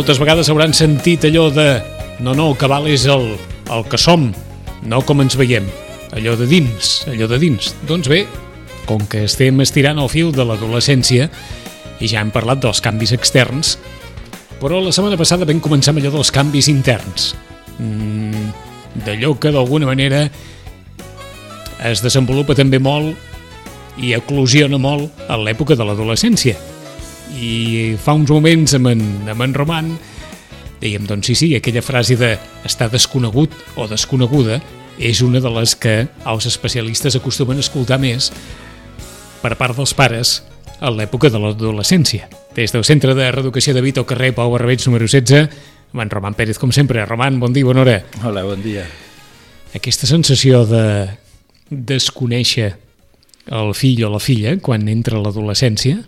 Moltes vegades hauran sentit allò de no, no, el que val és el, el que som, no com ens veiem. Allò de dins, allò de dins. Doncs bé, com que estem estirant el fil de l'adolescència i ja hem parlat dels canvis externs, però la setmana passada vam començar amb allò dels canvis interns. Mm, D'allò que d'alguna manera es desenvolupa també molt i eclosiona molt a l'època de l'adolescència. I fa uns moments amb en, amb en Roman dèiem, doncs sí, sí, aquella frase de estar desconegut o desconeguda és una de les que els especialistes acostumen a escoltar més per part dels pares a l'època de l'adolescència. Des del Centre de Reeducació de Vito, carrer Pau Barrabets, número 16, amb en Roman Pérez, com sempre. Roman, bon dia, bona hora. Hola, bon dia. Aquesta sensació de desconèixer el fill o la filla quan entra a l'adolescència,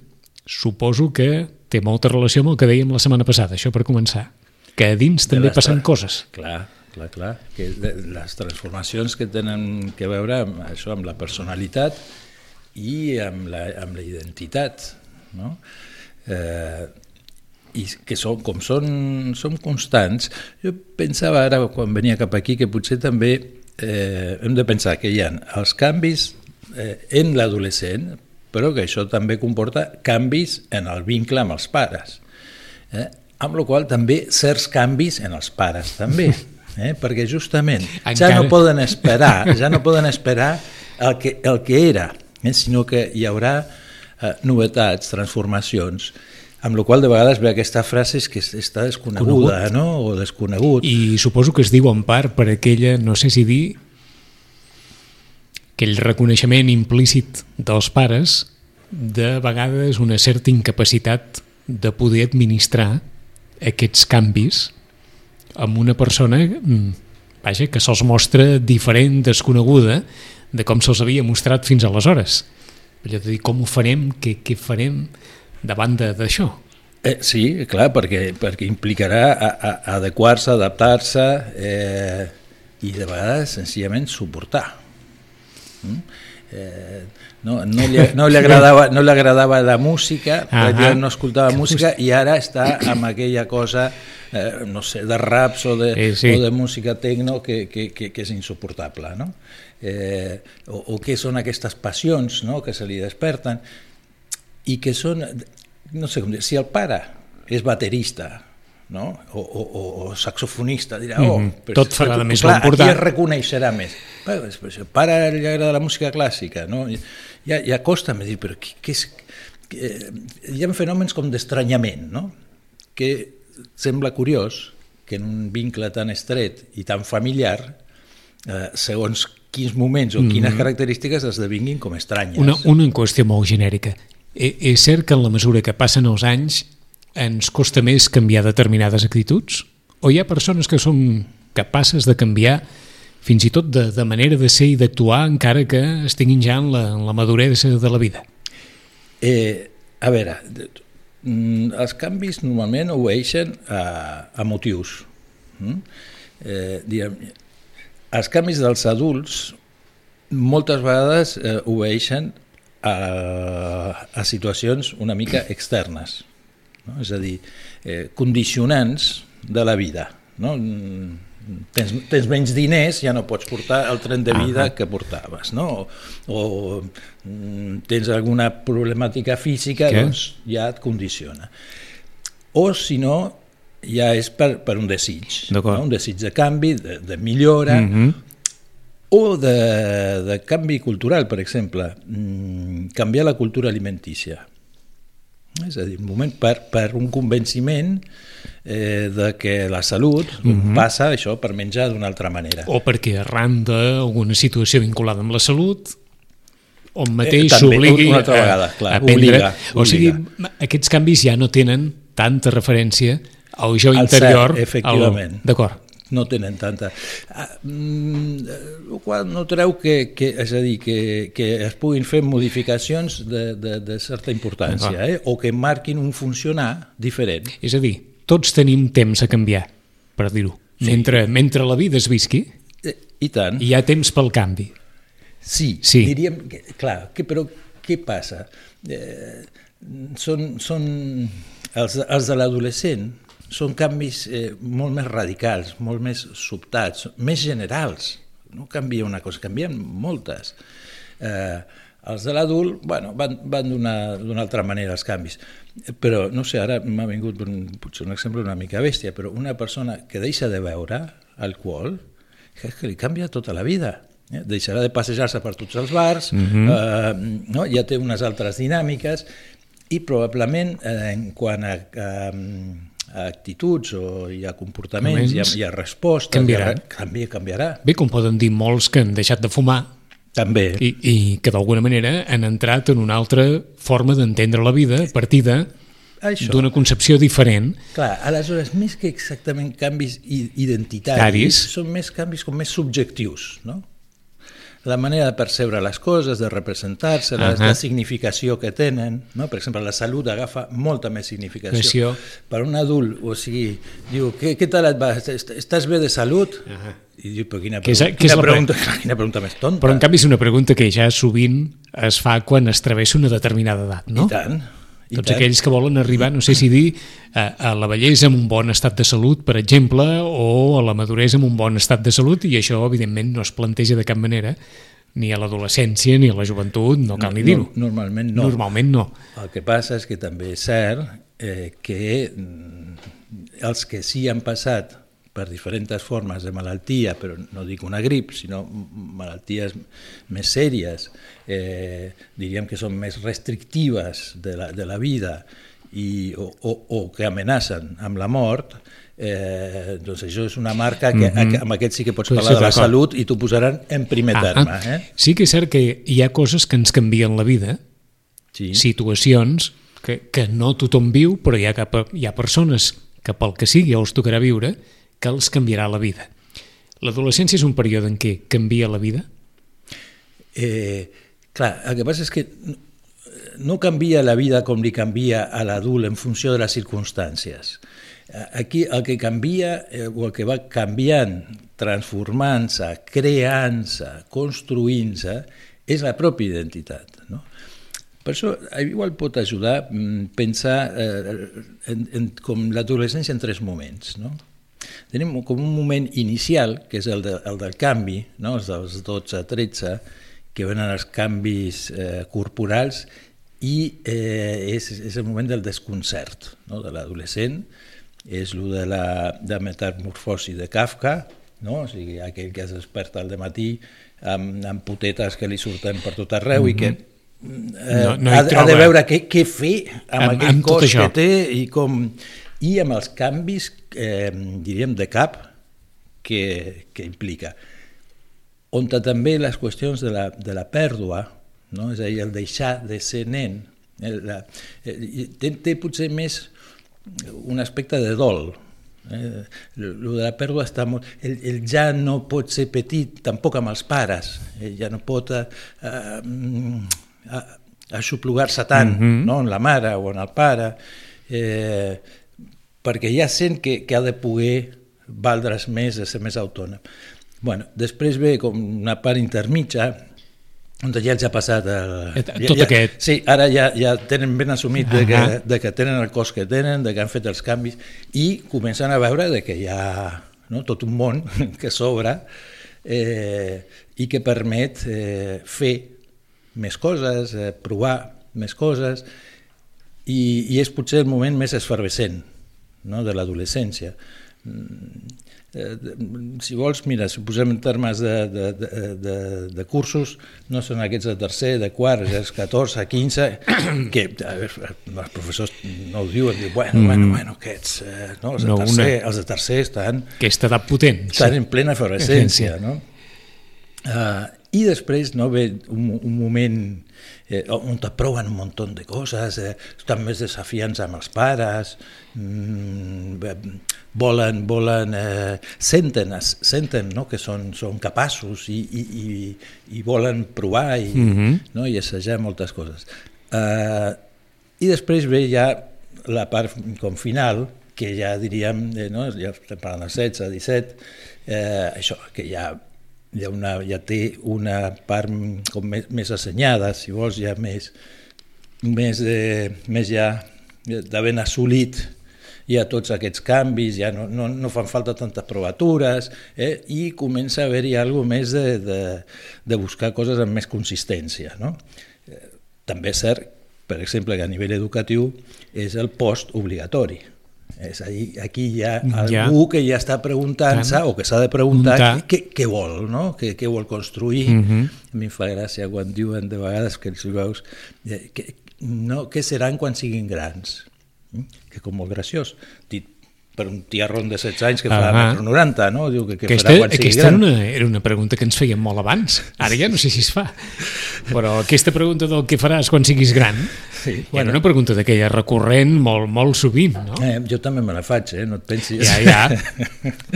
suposo que té molta relació amb el que dèiem la setmana passada, això per començar. Que a dins també les passen coses. Clar, clar, clar. Que les transformacions que tenen que veure amb això, amb la personalitat i amb la, amb la identitat, no? Eh, i que són, com són, són constants, jo pensava ara quan venia cap aquí que potser també eh, hem de pensar que hi ha els canvis eh, en l'adolescent, però que això també comporta canvis en el vincle amb els pares. Eh? Amb la qual també certs canvis en els pares també, eh? perquè justament ja Encara- no poden esperar, ja no poden esperar el que, el que era, eh? sinó que hi haurà eh, novetats, transformacions, amb la qual de vegades ve aquesta frase que està desconeguda, no? o desconegut. I suposo que es diu en part per aquella, no sé si dir, aquell reconeixement implícit dels pares de vegades una certa incapacitat de poder administrar aquests canvis amb una persona mm, vaja, que se'ls mostra diferent, desconeguda de com se'ls havia mostrat fins aleshores. Allò de dir, com ho farem, què, què farem davant d'això? Eh, sí, clar, perquè, perquè implicarà adequar-se, adaptar-se eh, i de vegades senzillament suportar. Mm? Eh, no, no, li, no, li agradava, no li agradava la música, uh no escoltava música i ara està amb aquella cosa, eh, no sé, de raps o de, Eh, sí. o de música tecno que, que, que, que és insuportable. No? Eh, o, o què són aquestes passions no? que se li desperten i que són, no sé com dir, si el pare és baterista no? o, o, o, saxofonista, dirà, oh, Mhm. però- Tot farà de més clar, l'important. Aquí es reconeixerà més. Però, però si al pare li agrada la música clàssica, no? ja, ja costa me dir, però què, què és... Que, hi ha fenòmens com d'estranyament, no? que sembla curiós que en un vincle tan estret i tan familiar, eh, segons quins moments o quines característiques esdevinguin com estranyes. Una, una qüestió molt genèrica. E- És cert que en la mesura que passen els anys ens costa més canviar determinades actituds? O hi ha persones que són capaces de canviar fins i tot de, de manera de ser i d'actuar encara que estiguin ja en la, en la maduresa de la vida? Eh, a veure, mm, els canvis normalment obeeixen a, a motius. Mm? Eh, diguem, els canvis dels adults moltes vegades eh, obeeixen a, a situacions una mica externes, no? és a dir, eh, condicionants de la vida. No? Tens, tens menys diners, ja no pots portar el tren de vida Ahà. que portaves, no? O, o mm, tens alguna problemàtica física, Què? doncs ja et condiciona. O, si no, ja és per, per un desig, no? un desig de canvi, de, de millora, Mm -hmm. o de, de canvi cultural, per exemple, mm, canviar la cultura alimentícia. És a dir, un moment per, per un convenciment eh, de que la salut Mhm. passa això per menjar d'una altra manera. O perquè arran d'alguna situació vinculada amb la salut on mateix Eh, s'obligui a- vegada, clar, a prendre... obliga, O sigui, obliga. aquests canvis ja no tenen tanta referència al jo interior. cert, efectivament. al- D'acord. No tenen tanta... Ah, mm, el qual no treu que, que, és a dir, que, que es puguin fer modificacions de, de, de certa importància, eh? o que marquin un funcionar diferent. És a dir, tots tenim temps a canviar, per dir-ho. Sí. Mentre, mentre la vida es visqui, Eh, I tant. hi ha temps pel canvi. Sí, Sí. diríem que, clar, que, però què passa? Eh, són, són els, els de l'adolescent són canvis eh, molt més radicals, molt més sobtats, més generals. No canvia una cosa, canvien moltes. Eh, els de l'adult bueno, van, van d'una altra manera els canvis. Però, no sé, ara m'ha vingut un, potser un exemple una mica bèstia, però una persona que deixa de beure alcohol, és que li canvia tota la vida. Eh? Deixarà de passejar-se per tots els bars, mm -hmm. eh, no? ja té unes altres dinàmiques, i probablement eh, en quant a, a, a actituds o hi ha comportaments, hi ha, hi ha respostes, canviarà. canvia, canviarà. Bé, com poden dir molts que han deixat de fumar, també. I, i que d'alguna manera han entrat en una altra forma d'entendre la vida a partir d'una concepció diferent. Clar, aleshores, més que exactament canvis identitaris, Caris. són més canvis com més subjectius, no? La manera de percebre les coses, de representar-se, uh -huh. la significació que tenen. No? Per exemple, la salut agafa molta més significació. Creció. Per un adult, o sigui, diu, què, què tal et va? Estàs bé de salut? Uh -huh. I diu, però quina, pregunta, és, quina, pregunta, quina pregunta més tonta. Però en canvi és una pregunta que ja sovint es fa quan es travessa una determinada edat, no? I tant. I tots tant. aquells que volen arribar, no sé si dir, a, a la bellesa amb un bon estat de salut, per exemple, o a la maduresa amb un bon estat de salut, i això, evidentment, no es planteja de cap manera ni a l'adolescència ni a la joventut, no cal ni dir-ho. No, normalment no. Normalment no. El que passa és que també és cert eh, que mm, els que sí han passat per diferents formes de malaltia, però no dic una grip, sinó malalties més sèries, eh, diríem que són més restrictives de la, de la vida i, o, o, o que amenacen amb la mort, eh, doncs això és una marca que mm -hmm. amb aquest sí que pots parlar sí, de la salut i t'ho posaran en primer ah, terme. Eh? Sí que és cert que hi ha coses que ens canvien la vida, sí. situacions que, que no tothom viu, però hi ha, cap, hi ha persones que pel que sigui els tocarà viure, que els canviarà la vida. L'adolescència és un període en què canvia la vida? Eh, clar, el que passa és que no canvia la vida com li canvia a l'adult en funció de les circumstàncies. Aquí el que canvia, eh, o el que va canviant, transformant-se, creant-se, construint-se, és la pròpia identitat. No? Per això igual pot ajudar mm, pensar eh, en, en, com l'adolescència en tres moments. No? Tenim com un moment inicial, que és el, de, el del canvi, no? els dels 12 a 13, que venen els canvis eh, corporals, i eh, és, és el moment del desconcert no? de l'adolescent, és el de la de metamorfosi de Kafka, no? o sigui, aquell que es desperta al matí amb, amb putetes que li surten per tot arreu mm -hmm. i que mm-hmm. eh, no, no ha, ha de veure què, què fer amb, amb aquell amb cos que té i com i amb els canvis, eh, diríem, de cap que, que implica. On també les qüestions de la, de la pèrdua, no? és a dir, el deixar de ser nen, eh, la, eh, té, té potser més un aspecte de dol, Eh, lo de la pèrdua està molt... El, el ja no pot ser petit tampoc amb els pares, ell ja no pot eh, eh, aixoplugar-se tant mm -hmm. no? en la mare o en el pare. Eh, perquè ja sent que, que ha de poder valdre's més, de ser més autònom. Bueno, després ve com una part intermitja, on ja els ha passat el, tot ja, aquest... Sí, ara ja, ja tenen ben assumit de que, de que tenen el cos que tenen, de que han fet els canvis, i comencen a veure de que hi ha no, tot un món que s'obre eh, i que permet eh, fer més coses, eh, provar més coses, i, i és potser el moment més esfervescent no? de l'adolescència. Mm, eh, si vols, mira, si ho posem en termes de, de, de, de, de cursos, no són aquests de tercer, de quart, és 14, 15, que a veure, els professors no ho diuen, diuen bueno, mm. bueno, bueno, aquests, eh, no, els, de no, tercer, una... els de tercer estan... Aquesta edat potent. Estan sí. en plena efervescència, no? Uh, I després no, ve un, un moment eh, on t'aproven un munt de coses, eh, estan més desafiants amb els pares, mm, volen, volen eh, senten, senten no, que són, són capaços i, i, i, i volen provar i, mm -hmm. no, i assajar moltes coses. Eh, I després ve ja la part com final, que ja diríem, eh, no, ja estem parlant de 16, 17, eh, això, que ja ja, una, ja té una part com més, més assenyada, si vols, ja més, més, de, més ja d'haver assolit ha tots aquests canvis, ja no, no, no fan falta tantes provatures, eh? i comença a haver-hi alguna més de, de, de buscar coses amb més consistència. No? Eh, també és cert, per exemple, que a nivell educatiu és el post obligatori. És a dir, aquí hi ha algú ja. que ja està preguntant-se o que s'ha de preguntar què, què vol, no? què, què vol construir. Uh mhm. -huh. A mi em fa gràcia quan diuen de vegades que els veus eh, que, no, què seran quan siguin grans. Mm? Que com molt graciós, dit per un tiarron de 16 anys que fa -huh. 90, no? Diu que, que aquesta, farà quan aquesta gran. Era una, era una pregunta que ens fèiem molt abans. Ara ja no sé si es fa. Però aquesta pregunta del què faràs quan siguis gran sí, bueno. era una pregunta d'aquella recurrent molt, molt sovint, no? Eh, jo també me la faig, eh? No et pensis. Ja, ja.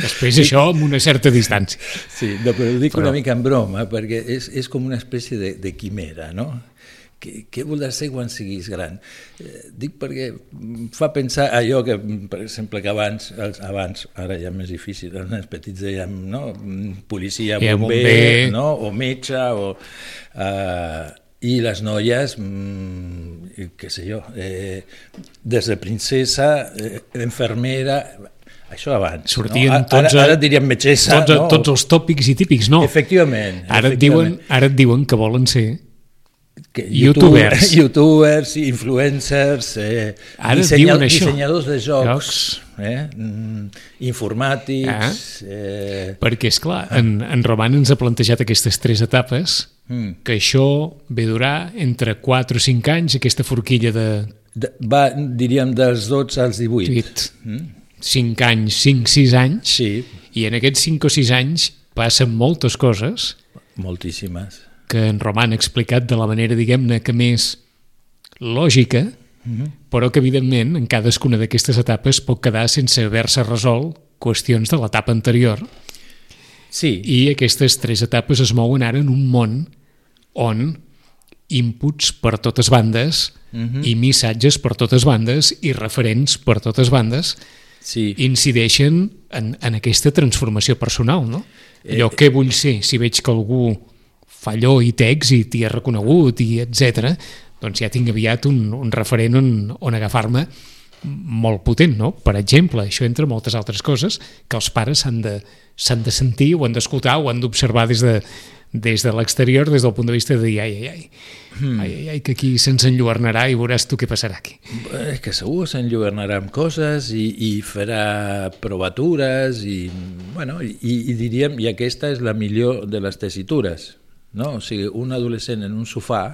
Després sí. això amb una certa distància. Sí, no, però ho dic però... una mica en broma, perquè és, és com una espècie de, de quimera, no? Què, què voldràs ser quan siguis gran? Eh, dic perquè fa pensar allò que, per exemple, que abans, abans ara ja més difícil, els nens petits dèiem, no? policia, bomber, bomber. No? o metge, o... Eh, i les noies, mm, què sé jo, eh, des de princesa, eh, infermera, això abans. Sortien no? tots, ara, ara diríem metgessa. Tots, no? tots els tòpics i típics, no. Efectivament. Ara, efectivament. Et diuen, ara et diuen que volen ser que youtubers, youtubers influencers, eh, Ara dissenya, dissenyadors de jocs, jocs. Eh, mm, informàtics... Ah. Eh... Perquè, és clar, en, en Roman ens ha plantejat aquestes tres etapes, mm. que això ve durar entre 4 o 5 anys, aquesta forquilla de... de va, diríem, dels 12 als 18. 18. Mm. 5 anys, 5-6 anys, sí. i en aquests 5 o 6 anys passen moltes coses. Moltíssimes que en Roman ha explicat de la manera, diguem-ne, que més lògica, mm -hmm. però que, evidentment, en cadascuna d'aquestes etapes pot quedar sense haver-se resolt qüestions de l'etapa anterior. Sí. I aquestes tres etapes es mouen ara en un món on inputs per totes bandes mm -hmm. i missatges per totes bandes i referents per totes bandes sí. incideixen en, en aquesta transformació personal, no? Allò, eh, què vull ser si veig que algú fa allò i té èxit i és reconegut i etc. doncs ja tinc aviat un, un referent on, on agafar-me molt potent, no? Per exemple, això entre moltes altres coses que els pares s'han de, de sentir o han d'escoltar o han d'observar des de, des de l'exterior, des del punt de vista de dir ai, ai, ai, mm. ai, ai, ai que aquí se'ns enlluernarà i veuràs tu què passarà aquí. És que segur s'enlluernarà amb coses i, i farà provatures i, bueno, i, i diríem, i aquesta és la millor de les tessitures, no? O sigui, un adolescent en un sofà,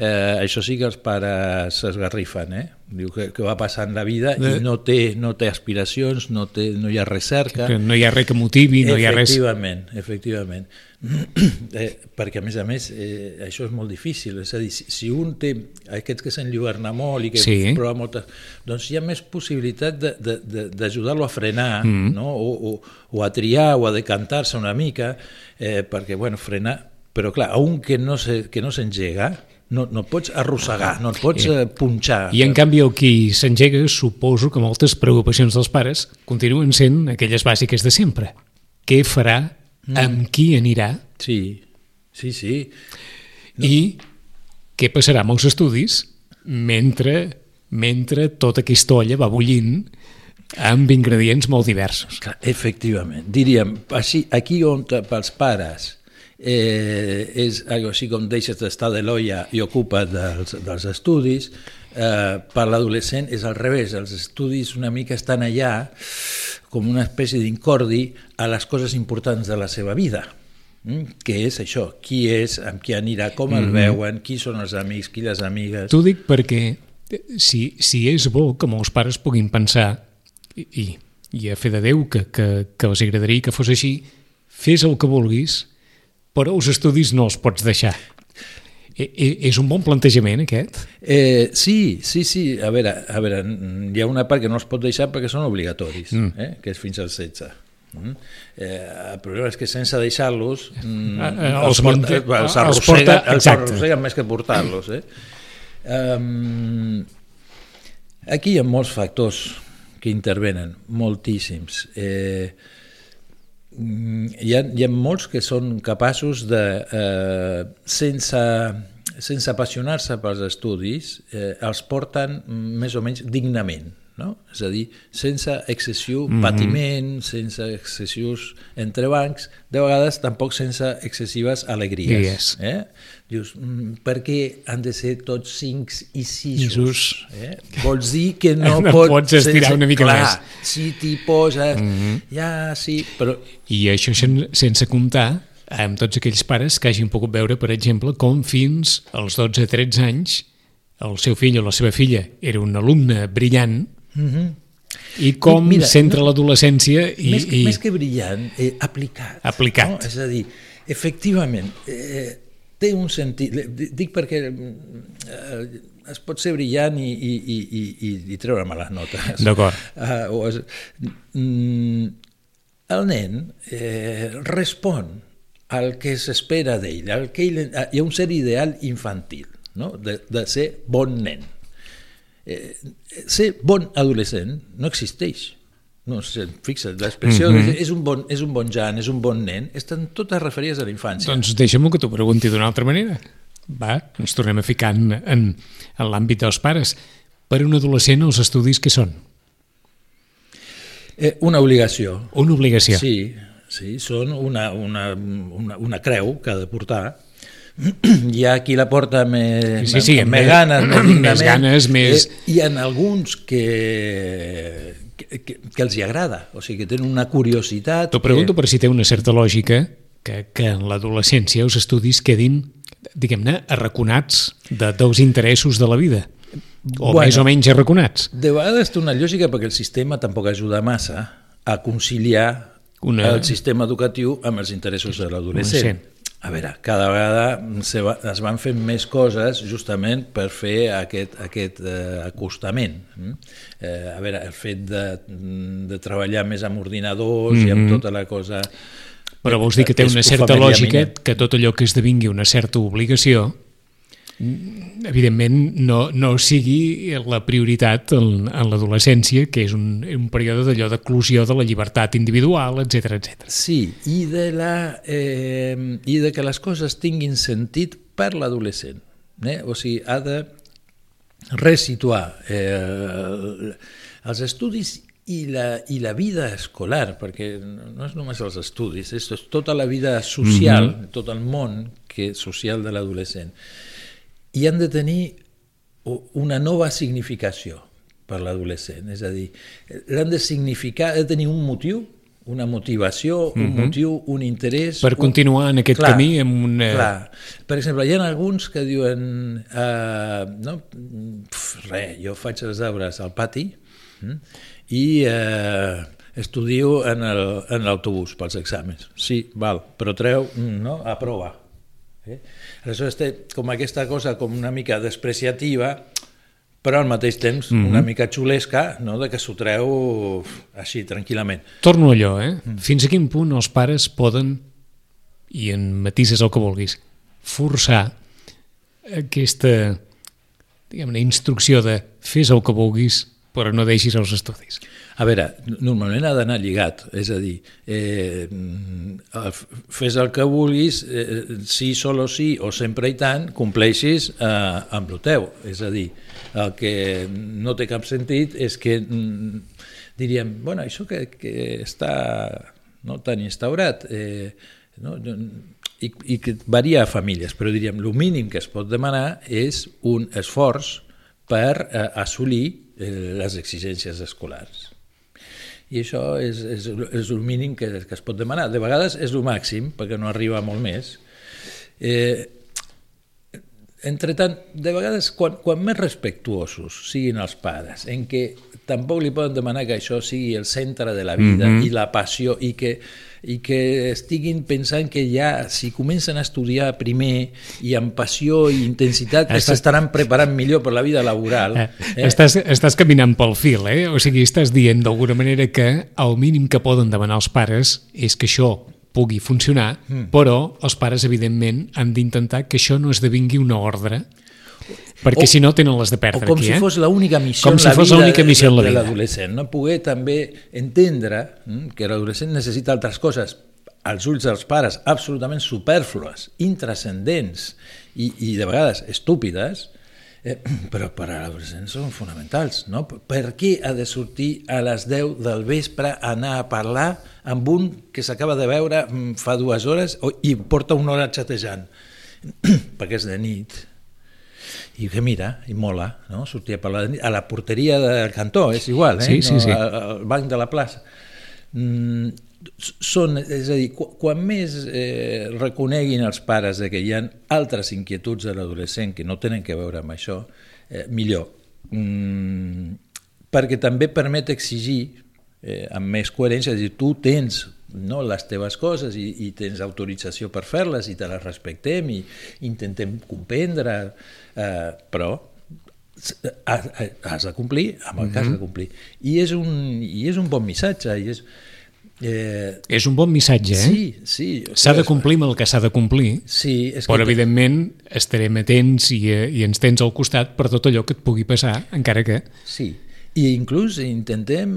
eh, això sí que els pares s'esgarrifen, eh? Diu que, que va passant la vida i no té, no té aspiracions, no, té, no hi ha recerca. Que no hi ha res que motivi, no hi ha res... Efectivament, efectivament. eh, perquè a més a més eh, això és molt difícil, és a dir, si, si un té aquests que s'enlluerna molt i que sí. prova moltes, doncs hi ha més possibilitat d'ajudar-lo a frenar mm. no? o, o, o a triar o a decantar-se una mica eh, perquè bueno, frenar però clar, un que no s'engega, no, no pots arrossegar, no et pots eh, punxar. I en canvi el qui s'engega, suposo que moltes preocupacions dels pares continuen sent aquelles bàsiques de sempre. Què farà? Mm. Amb qui anirà? Sí, sí, sí. No. I què passarà amb els estudis mentre, mentre tota aquesta olla va bullint amb ingredients molt diversos. Clar, efectivament. Diríem, així, aquí on pels pares eh, és algo així com deixes d'estar de l'olla i ocupa dels, dels estudis, eh, per l'adolescent és al revés, els estudis una mica estan allà com una espècie d'incordi a les coses importants de la seva vida. Mm? que és això, qui és, amb qui anirà, com el mm -hmm. veuen, qui són els amics, qui les amigues... T'ho dic perquè si, si és bo que molts pares puguin pensar i, i, i a fe de Déu que, que, que els agradaria que fos així, fes el que vulguis però els estudis no els pots deixar. E, e, és un bon plantejament, aquest? Eh, sí, sí, sí. A veure, a veure, hi ha una part que no els pot deixar perquè són obligatoris, mm. eh? que és fins al 16. Mm. Eh, el problema és que sense deixar-los mm, eh, eh, els, porta, els, els, arrosseguen, els arrosseguen més que portar-los. Eh? Um, aquí hi ha molts factors que intervenen, moltíssims. Eh, hi ha, hi ha molts que són capaços de, eh, sense, sense apassionar-se pels estudis, eh, els porten més o menys dignament. No? és a dir, sense excessiu mm -hmm. patiment, sense excessius entrebancs, de vegades tampoc sense excessives alegries. Yes. Eh? Dius, mm, per què han de ser tots cinc i sisos? Eh? Vols dir que no, no pot, pots estirar una mica clar, més. Si t'hi poses, mm -hmm. ja sí, però... I això sen sense comptar amb tots aquells pares que hagin pogut veure, per exemple, com fins als 12-13 anys el seu fill o la seva filla era un alumne brillant Mm -hmm. i com Mira, s'entra no- l'adolescència i, més, i més que brillant, eh, aplicat. Aplicat. No? És a dir, efectivament, eh, té un sentit... Di- Dic perquè eh, es pot ser brillant i, i, i, i, i- i treure males notes. D'acord. Uh, o es, mm, el nen eh, respon al que s'espera d'ell, al que ell, hi ha un cert ideal infantil, no? de, de ser bon nen. Eh, ser bon adolescent no existeix. No sé, fixa't, l'expressió mm -hmm. és, un bon, és un bon jan, és un bon nen, estan totes referides a la infància. Doncs deixa'm que t'ho pregunti d'una altra manera. Va, ens tornem a ficar en, en, en l'àmbit dels pares. Per un adolescent els estudis què són? Eh, una obligació. Una obligació. Sí, sí, són una, una, una, una creu que ha de portar. Hi ha qui la porta més, Sí, sí, amb més- més ganes, més, més ganes, més- Eh, hi ha alguns que, que, que, els hi agrada, o sigui, que tenen una curiositat. T'ho pregunto que... per si té una certa lògica que, que en l'adolescència els estudis quedin, diguem-ne, arraconats de, dels interessos de la vida. O Bueno. més o menys arraconats. De vegades té una lògica perquè el sistema tampoc ajuda massa a conciliar una... el sistema educatiu amb els interessos de l'adolescent. A veure, cada vegada se va, es van fent més coses justament per fer aquest, aquest eh, acostament. mm? Eh, a veure, el fet de, de treballar més amb ordinadors mm -hmm. i amb tota la cosa... Però vols dir que té una certa lògica mina. que tot allò que esdevingui una certa obligació evidentment no, no sigui la prioritat en, en l'adolescència, que és un, un període d'allò d'eclusió de la llibertat individual, etc etc. Sí, i de, la, eh, i de que les coses tinguin sentit per l'adolescent. Eh? O sigui, ha de resituar eh, els estudis i la, i la vida escolar, perquè no és només els estudis, és tota la vida social, mm -hmm. tot el món que social de l'adolescent. I han de tenir una nova significació per l'adolescent, és a dir, l'han de significar, ha de tenir un motiu, una motivació, un motiu, un interès... Per un- continuar en aquest camí amb una... Clar. Per exemple, hi ha alguns que diuen uh, no, pf, res, jo faig els deures al pati mm, i uh, estudio en l'autobús pels exàmens. Sí, val, però treu no, a prova. Eh? Aleshores té com aquesta cosa com una mica despreciativa però al mateix temps Mhm. una mica xulesca no? de que s'ho treu així, tranquil·lament. Torno allò, eh? Fins a quin punt els pares poden, i en matises el que vulguis, forçar aquesta diguem-ne, instrucció de fes el que vulguis però no deixis els estudis. A veure, normalment ha d'anar lligat, és a dir, eh, fes el que vulguis, eh, sí, solo sí, o sempre i tant, compleixis eh, amb el teu. És a dir, el que no té cap sentit és que mm, diríem, bueno, això que, que està no tan instaurat, eh, no, i, i que varia a famílies, però diríem, el mínim que es pot demanar és un esforç per eh, assolir les exigències escolars. I això és, és, és el mínim que, que es pot demanar. De vegades és el màxim, perquè no arriba molt més. Eh, entre tant, de vegades, quan, quan més respectuosos siguin els pares, en què tampoc li poden demanar que això sigui el centre de la vida mm -hmm. i la passió i que, i que estiguin pensant que ja si comencen a estudiar primer i amb passió i intensitat Estàs- s'estaran preparant millor per la vida laboral Eh, estàs, estàs caminant pel fil, eh? O sigui, estàs dient d'alguna manera que el mínim que poden demanar els pares és que això pugui funcionar, mm. però els pares, evidentment, han d'intentar que això no esdevingui una ordre, perquè O- si no tenen les de perdre o com aquí, si eh? fos l'única missió Com en si la fos vida l'única missió en la de, de vida. l'adolescent, no? poder també entendre mm, que l'adolescent necessita altres coses als ulls dels pares absolutament superflues, intrascendents i, i de vegades estúpides, Eh, però per a l'adolescent són fonamentals, no? Per què ha de sortir a les 10 del vespre a anar a parlar amb un que s'acaba de veure mm, fa dues hores i porta una hora xatejant? Perquè és de nit. I que mira, i mola, no? Sortir a parlar de nit. A la porteria del cantó, és igual, eh? Sí, sí, no, sí. Al banc de la plaça. Mm, són, és a dir, quan més eh, reconeguin els pares de que hi ha altres inquietuds de l'adolescent que no tenen que veure amb això, eh, millor. Mm, perquè també permet exigir eh, amb més coherència, és a dir, tu tens no, les teves coses i, i tens autorització per fer-les i te les respectem i intentem comprendre, eh, però has de complir amb el mm -hmm. que has de complir. I és un, i és un bon missatge, i és, Eh, és un bon missatge, eh? Sí, sí. S'ha de complir amb el que s'ha de complir, sí, és però que... evidentment estarem atents i, eh, i ens tens al costat per tot allò que et pugui passar, encara que... Sí, i inclús intentem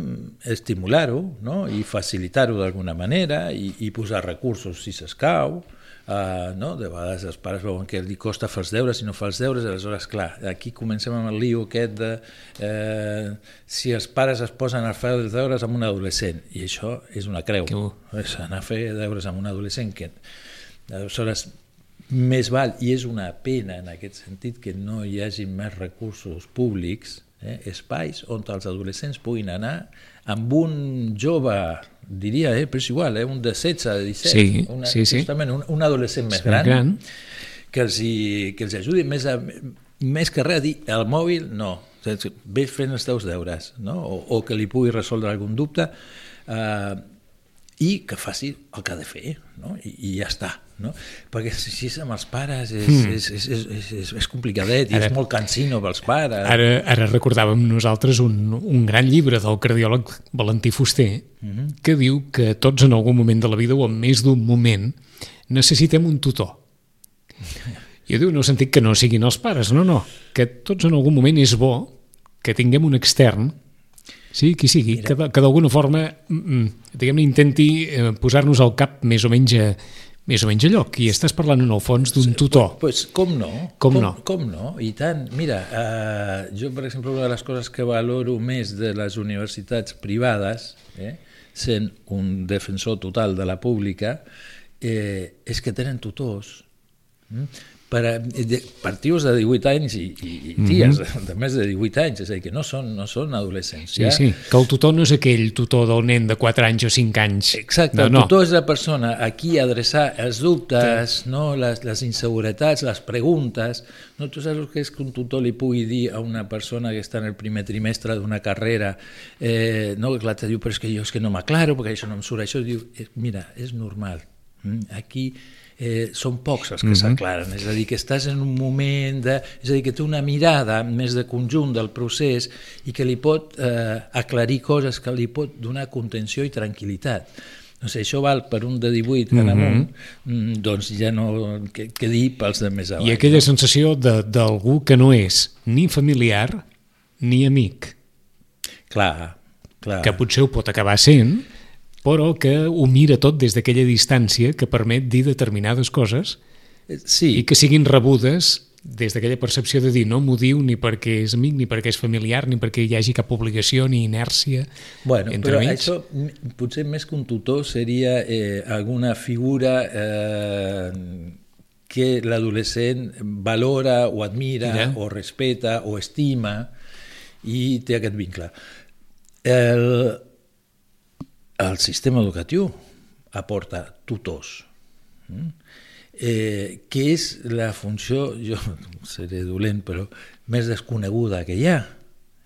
estimular-ho no? i facilitar-ho d'alguna manera i, i posar recursos si s'escau, Uh, no? de vegades els pares veuen que li costa fer els deures i no fa els deures, aleshores, clar, aquí comencem amb el lío aquest de eh, si els pares es posen a fer els deures amb un adolescent, i això és una creu. És anar a fer deures amb un adolescent que aleshores més val, i és una pena en aquest sentit que no hi hagi més recursos públics, eh, espais on els adolescents puguin anar amb un jove diria, eh, però és igual, eh, un de 16, de 17, sí, una, sí, sí. justament un, un adolescent més gran, gran, que els, hi, que els ajudi més, a, més que res a dir el mòbil no, ve fent els teus deures, no? o, o que li pugui resoldre algun dubte, eh, i que faci el que ha de fer, no? I, i ja està. No? Perquè si és amb els pares és, mm. és, és, és, és, és complicadet i ara, és molt cansino pels pares. Ara, ara recordàvem nosaltres un, un gran llibre del cardiòleg Valentí Fuster mm -hmm. que diu que tots en algun moment de la vida o en més d'un moment necessitem un tutor. I diu, no he sentit que no siguin els pares, no, no, que tots en algun moment és bo que tinguem un extern Sí, qui sigui, Mira. que, que d'alguna forma mm, diguem intenti eh, posar-nos al cap més o menys a, més o menys a lloc, i estàs parlant en el fons d'un tutor. Pues, com no? Com, com no? Com no? I tant. Mira, uh, jo, per exemple, una de les coses que valoro més de les universitats privades, eh, sent un defensor total de la pública, eh, és que tenen tutors. Mm? Per a, de, per tios de 18 anys i, i, i ties mm -hmm. de més de 18 anys, és a dir, que no són, no són adolescents. Sí, ja. sí, que el tutor no és aquell tutor del nen de 4 anys o 5 anys. Exacte, no, el tutor no. és la persona a qui adreçar els dubtes, sí. no, les, les inseguretats, les preguntes. No, tu saps el que és que un tutor li pugui dir a una persona que està en el primer trimestre d'una carrera, eh, no, que clar, te diu, però és que jo és que no m'aclaro, perquè això no em surt, això diu, eh, mira, és normal, mm, aquí eh, són pocs els que mm -hmm. s'aclaren, és a dir, que estàs en un moment de... és a dir, que té una mirada més de conjunt del procés i que li pot eh, aclarir coses, que li pot donar contenció i tranquil·litat. No sé, això val per un de 18 en amunt, mm -hmm. doncs ja no... que, que dir pels de més avall. I aquella no? sensació d'algú que no és ni familiar ni amic. Clar, clar. Que potser ho pot acabar sent, però que ho mira tot des d'aquella distància que permet dir determinades coses eh, sí. i que siguin rebudes des d'aquella percepció de dir no m'ho diu ni perquè és amic, ni perquè és familiar, ni perquè hi hagi cap obligació ni inèrcia bueno, entre però mig. això potser més que un tutor seria eh, alguna figura eh, que l'adolescent valora o admira Mira. o respeta o estima i té aquest vincle. El, el sistema educatiu aporta tutors. Mm? Eh, que és la funció, jo seré dolent, però més desconeguda que hi ha.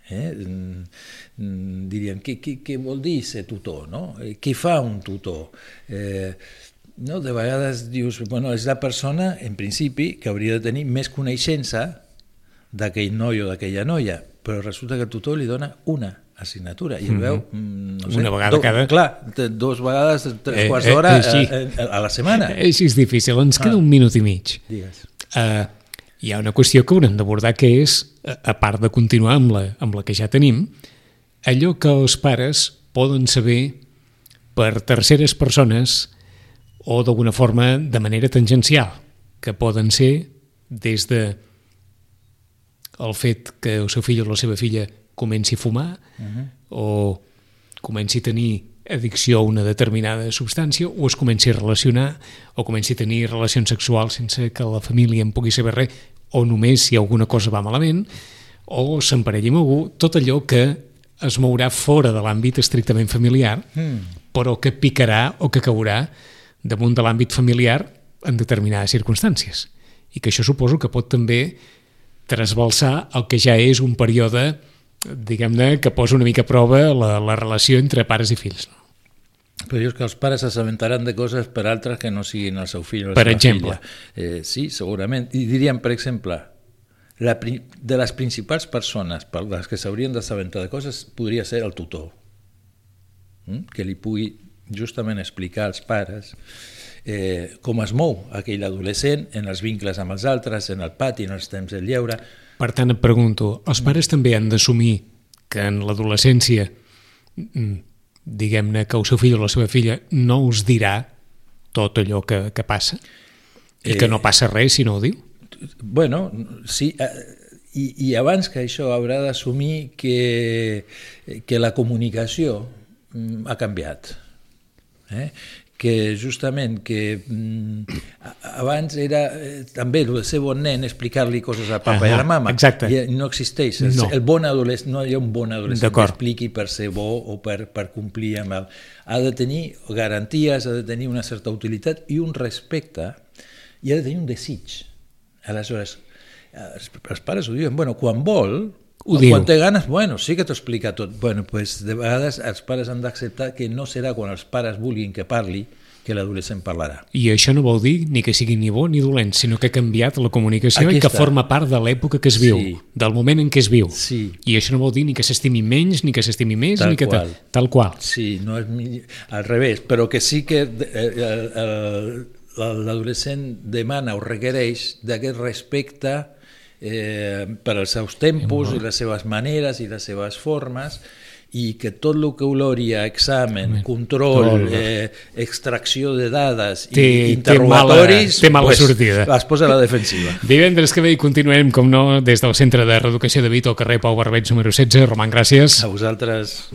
Eh? Mm, diríem, què, què, què vol dir ser tutor? No? Eh, què fa un tutor? Eh, no? De vegades dius, bueno, és la persona, en principi, que hauria de tenir més coneixença d'aquell noi o d'aquella noia, però resulta que el tutor li dona una assignatura. I el veu mm, no sé, una vegada do, cada... clar, dos vegades tres eh, quarts d'hora eh, eh, eh, a la setmana. Eh, així és difícil, ens queda ah. un minut i mig. Digues. Uh, hi ha una qüestió que haurem d'abordar que és, a part de continuar amb la, amb la que ja tenim allò que els pares poden saber per terceres persones o d'alguna forma de manera tangencial que poden ser des de el fet que el seu fill o la seva filla comenci a fumar uh -huh. o comenci a tenir addicció a una determinada substància o es comenci a relacionar o comenci a tenir relacions sexuals sense que la família en pugui saber res o només si alguna cosa va malament o s'emparelli amb algú, tot allò que es mourà fora de l'àmbit estrictament familiar, mm. però que picarà o que caurà damunt de l'àmbit familiar en determinades circumstàncies. I que això suposo que pot també trasbalsar el que ja és un període diguem-ne, que posa una mica a prova la, la relació entre pares i fills. No? Però dius que els pares s'assabentaran de coses per altres que no siguin el seu fill o la per exemple. filla. Eh, sí, segurament. I diríem, per exemple, la, de les principals persones per les que s'haurien d'assabentar de coses podria ser el tutor, mm? que li pugui justament explicar als pares eh, com es mou aquell adolescent en els vincles amb els altres, en el pati, en els temps del lleure. Per tant, et pregunto, els pares també han d'assumir que en l'adolescència mm, diguem-ne que el seu fill o la seva filla no us dirà tot allò que, que passa i que no passa res si no ho diu? Bueno, sí, i, i abans que això haurà d'assumir que, que la comunicació ha canviat. Eh? Que justament que mm, abans era eh, també el ser bon nen explicar-li coses al papa -huh, i a la mama exacte. I no existeix el, No. el bon adolescent no hi ha un bon adolescent que expliqui per ser bo o per, per complir amb el ha de tenir garanties ha de tenir una certa utilitat i un respecte i ha de tenir un desig aleshores els, els pares ho diuen bueno, quan vol Ho o diu. quan té ganes, bueno, sí que t'ho explica tot. Bueno, pues, de vegades els pares han d'acceptar que no serà quan els pares vulguin que parli que l'adolescent parlarà. I això no vol dir ni que sigui ni bo ni dolent, sinó que ha canviat la comunicació Aquí i que està. forma part de l'època que es viu, Sí. del moment en què es viu. Sí. I això no vol dir ni que s'estimi menys, ni que s'estimi més, Tal ni que qual. tal, tal qual. Sí, no és mi- al revés, però que sí que eh, eh, l'adolescent demana o requereix d'aquest respecte eh, per als seus tempos i les seves maneres i les seves formes i que tot el que olori a examen, control, eh, extracció de dades Té- i té interrogatoris, mala- té mala sortida. es posa a la defensiva. Divendres que ve i continuem, com no, des del Centre de Reeducació de Vito, carrer Pau Barbeig, número 16. Roman, gràcies. A vosaltres...